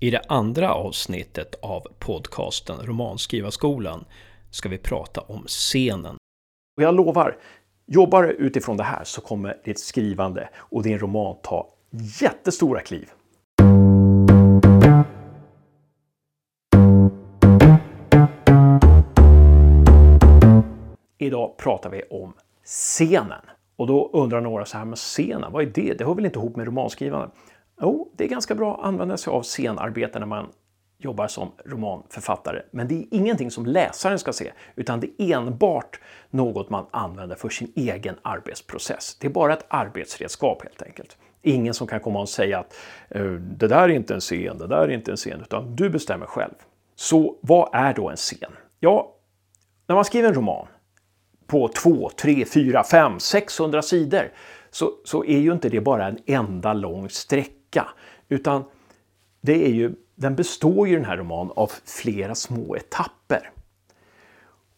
I det andra avsnittet av podcasten Romanskrivarskolan ska vi prata om scenen. Och jag lovar, jobbar du utifrån det här så kommer ditt skrivande och din roman ta jättestora kliv. Idag pratar vi om scenen. Och då undrar några så här, men scenen, vad är det? Det hör väl inte ihop med romanskrivande? Jo, det är ganska bra att använda sig av scenarbete när man jobbar som romanförfattare. Men det är ingenting som läsaren ska se, utan det är enbart något man använder för sin egen arbetsprocess. Det är bara ett arbetsredskap helt enkelt. Ingen som kan komma och säga att eh, det där är inte en scen, det där är inte en scen, utan du bestämmer själv. Så vad är då en scen? Ja, när man skriver en roman på 2, 3, 4, 5, 600 sidor så, så är ju inte det bara en enda lång sträcka. Utan det är ju, den består ju den här romanen av flera små etapper.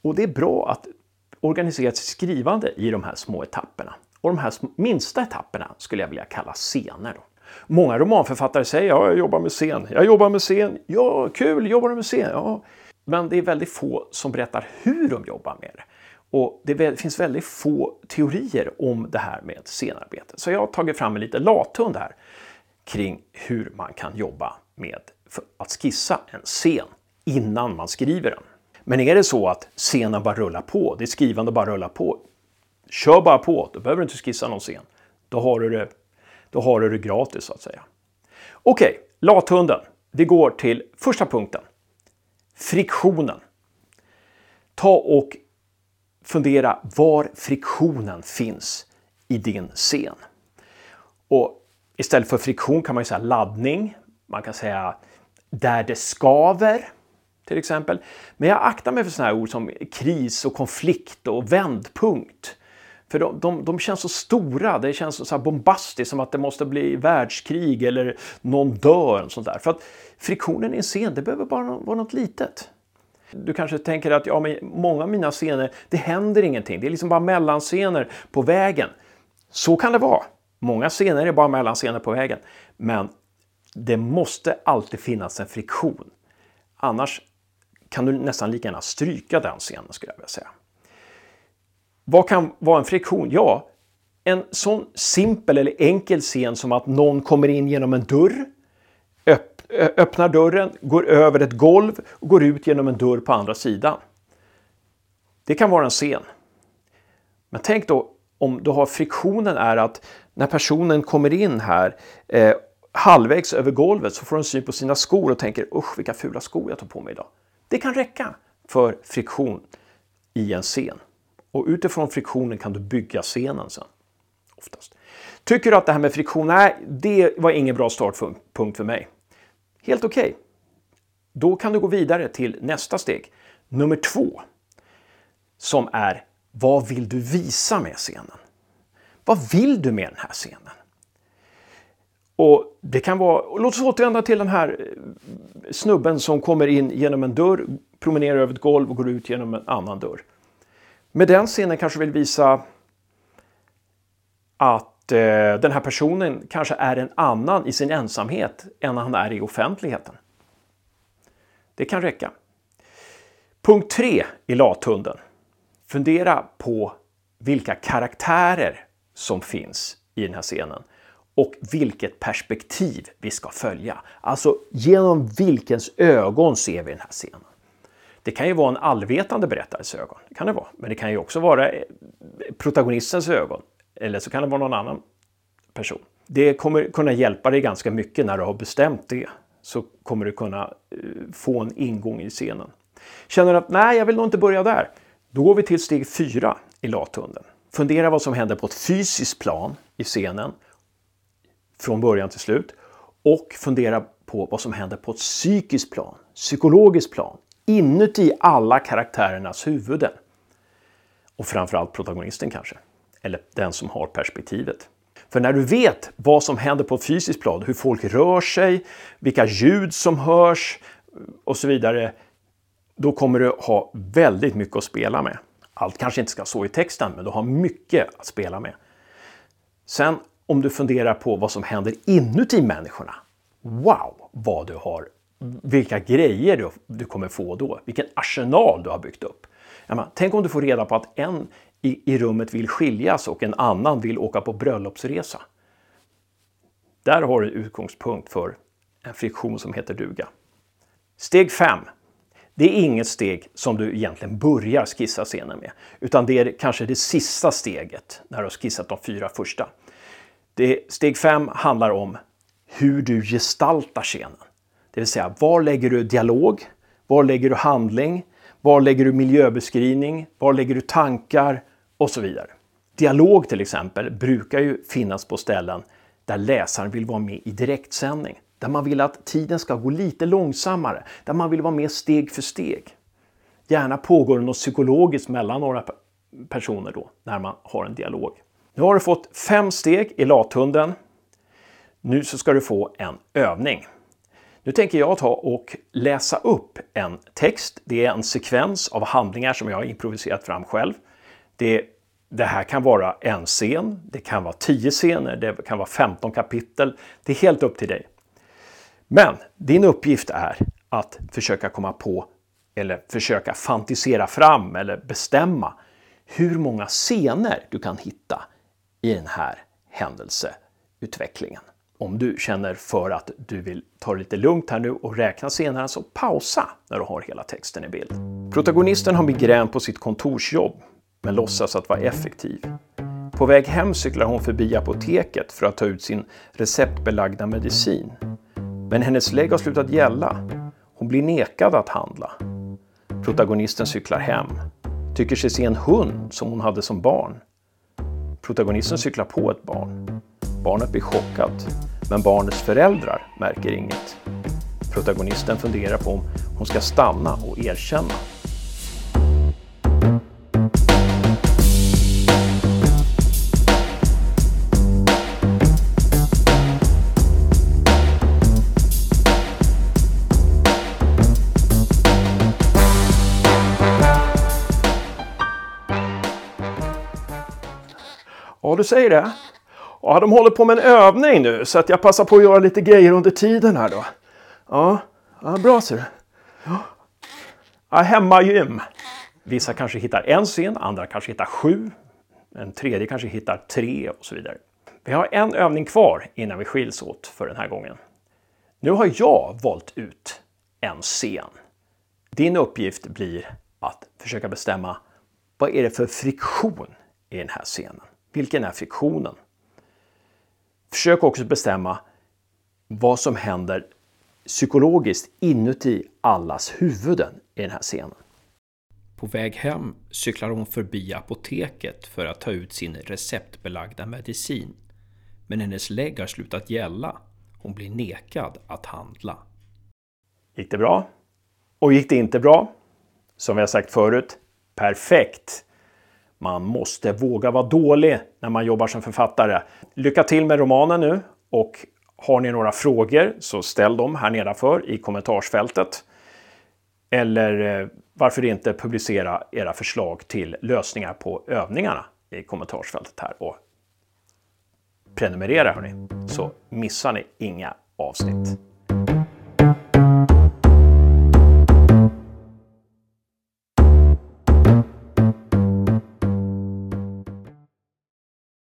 Och det är bra att organisera sitt skrivande i de här små etapperna. Och de här minsta etapperna skulle jag vilja kalla scener. Då. Många romanförfattare säger ja, jag jobbar med scen, jag jobbar med scen, ja kul, jobbar du med scen? Ja. Men det är väldigt få som berättar hur de jobbar med det. Och det finns väldigt få teorier om det här med scenarbete. Så jag har tagit fram en liten lathund här kring hur man kan jobba med att skissa en scen innan man skriver den. Men är det så att scenen bara rullar på, det skrivande bara rullar på, kör bara på, då behöver du inte skissa någon scen. Då har du det, då har du det gratis så att säga. Okej, okay, lathunden. Vi går till första punkten. Friktionen. Ta och fundera var friktionen finns i din scen. Och istället för friktion kan man säga laddning. Man kan säga där det skaver till exempel. Men jag aktar mig för sådana här ord som kris och konflikt och vändpunkt. För de, de, de känns så stora, det känns så bombastiskt som att det måste bli världskrig eller någon dör. Och sånt där. För att friktionen i en scen, det behöver bara vara något litet. Du kanske tänker att ja, men många av mina scener, det händer ingenting. Det är liksom bara mellanscener på vägen. Så kan det vara. Många scener är bara mellanscener på vägen. Men det måste alltid finnas en friktion. Annars kan du nästan lika gärna stryka den scenen skulle jag vilja säga. Vad kan vara en friktion? Ja, en sån simpel eller enkel scen som att någon kommer in genom en dörr öppnar dörren, går över ett golv och går ut genom en dörr på andra sidan. Det kan vara en scen. Men tänk då om du har friktionen är att när personen kommer in här eh, halvvägs över golvet så får den syn på sina skor och tänker usch vilka fula skor jag tar på mig idag. Det kan räcka för friktion i en scen. Och utifrån friktionen kan du bygga scenen sen. Oftast. Tycker du att det här med friktion, nej, det var ingen bra startpunkt för mig. Helt okej. Okay. Då kan du gå vidare till nästa steg. Nummer två. Som är vad vill du visa med scenen? Vad vill du med den här scenen? Och det kan vara, låt oss återvända till den här eh, snubben som kommer in genom en dörr, promenerar över ett golv och går ut genom en annan dörr. Med den scenen kanske du vill visa att eh, den här personen kanske är en annan i sin ensamhet än han är i offentligheten. Det kan räcka. Punkt 3 i lathunden. Fundera på vilka karaktärer som finns i den här scenen och vilket perspektiv vi ska följa. Alltså genom vilkens ögon ser vi den här scenen. Det kan ju vara en allvetande berättares ögon, det kan det vara. men det kan ju också vara eh, protagonistens ögon eller så kan det vara någon annan person. Det kommer kunna hjälpa dig ganska mycket när du har bestämt det. Så kommer du kunna eh, få en ingång i scenen. Känner du att nej, jag vill nog inte börja där. Då går vi till steg fyra i lathunden. Fundera vad som händer på ett fysiskt plan i scenen från början till slut och fundera på vad som händer på ett psykiskt plan, psykologiskt plan, inuti alla karaktärernas huvuden. Och framförallt protagonisten kanske eller den som har perspektivet. För när du vet vad som händer på ett fysiskt plan, hur folk rör sig, vilka ljud som hörs och så vidare, då kommer du ha väldigt mycket att spela med. Allt kanske inte ska stå i texten, men du har mycket att spela med. Sen om du funderar på vad som händer inuti människorna. Wow! vad du har, vilka grejer du, du kommer få då, vilken arsenal du har byggt upp. Menar, tänk om du får reda på att en i, i rummet vill skiljas och en annan vill åka på bröllopsresa. Där har du en utgångspunkt för en friktion som heter duga. Steg 5. Det är inget steg som du egentligen börjar skissa scenen med, utan det är kanske det sista steget när du har skissat de fyra första. Det, steg fem handlar om hur du gestaltar scenen. Det vill säga, var lägger du dialog? Var lägger du handling? Var lägger du miljöbeskrivning? Var lägger du tankar? Och så vidare. Dialog till exempel brukar ju finnas på ställen där läsaren vill vara med i direktsändning. Där man vill att tiden ska gå lite långsammare. Där man vill vara med steg för steg. Gärna pågår det något psykologiskt mellan några personer då, när man har en dialog. Nu har du fått fem steg i lathunden. Nu så ska du få en övning. Nu tänker jag ta och läsa upp en text. Det är en sekvens av handlingar som jag har improviserat fram själv. Det, det här kan vara en scen, det kan vara tio scener, det kan vara 15 kapitel. Det är helt upp till dig. Men din uppgift är att försöka komma på eller försöka fantisera fram eller bestämma hur många scener du kan hitta i den här händelseutvecklingen. Om du känner för att du vill ta det lite lugnt här nu och räkna scenerna så pausa när du har hela texten i bild. Protagonisten har migrän på sitt kontorsjobb men låtsas att vara effektiv. På väg hem cyklar hon förbi apoteket för att ta ut sin receptbelagda medicin. Men hennes lägg har slutat gälla. Hon blir nekad att handla. Protagonisten cyklar hem. Tycker sig se en hund som hon hade som barn. Protagonisten cyklar på ett barn. Barnet blir chockat, men barnets föräldrar märker inget. Protagonisten funderar på om hon ska stanna och erkänna. Ja, du säger det. Ja, de håller på med en övning nu så att jag passar på att göra lite grejer under tiden här då. Ja, ja bra ser du. Ja. Ja, hemmagym. Vissa kanske hittar en scen, andra kanske hittar sju. En tredje kanske hittar tre och så vidare. Vi har en övning kvar innan vi skiljs åt för den här gången. Nu har jag valt ut en scen. Din uppgift blir att försöka bestämma vad är det för friktion i den här scenen? Vilken är friktionen? Försök också bestämma vad som händer psykologiskt inuti allas huvuden i den här scenen. På väg hem cyklar hon förbi apoteket för att ta ut sin receptbelagda medicin. Men hennes lägg har slutat gälla. Hon blir nekad att handla. Gick det bra? Och gick det inte bra? Som vi har sagt förut, perfekt! Man måste våga vara dålig när man jobbar som författare. Lycka till med romanen nu och har ni några frågor så ställ dem här nedanför i kommentarsfältet. Eller eh, varför inte publicera era förslag till lösningar på övningarna i kommentarsfältet här och prenumerera hörni, så missar ni inga avsnitt.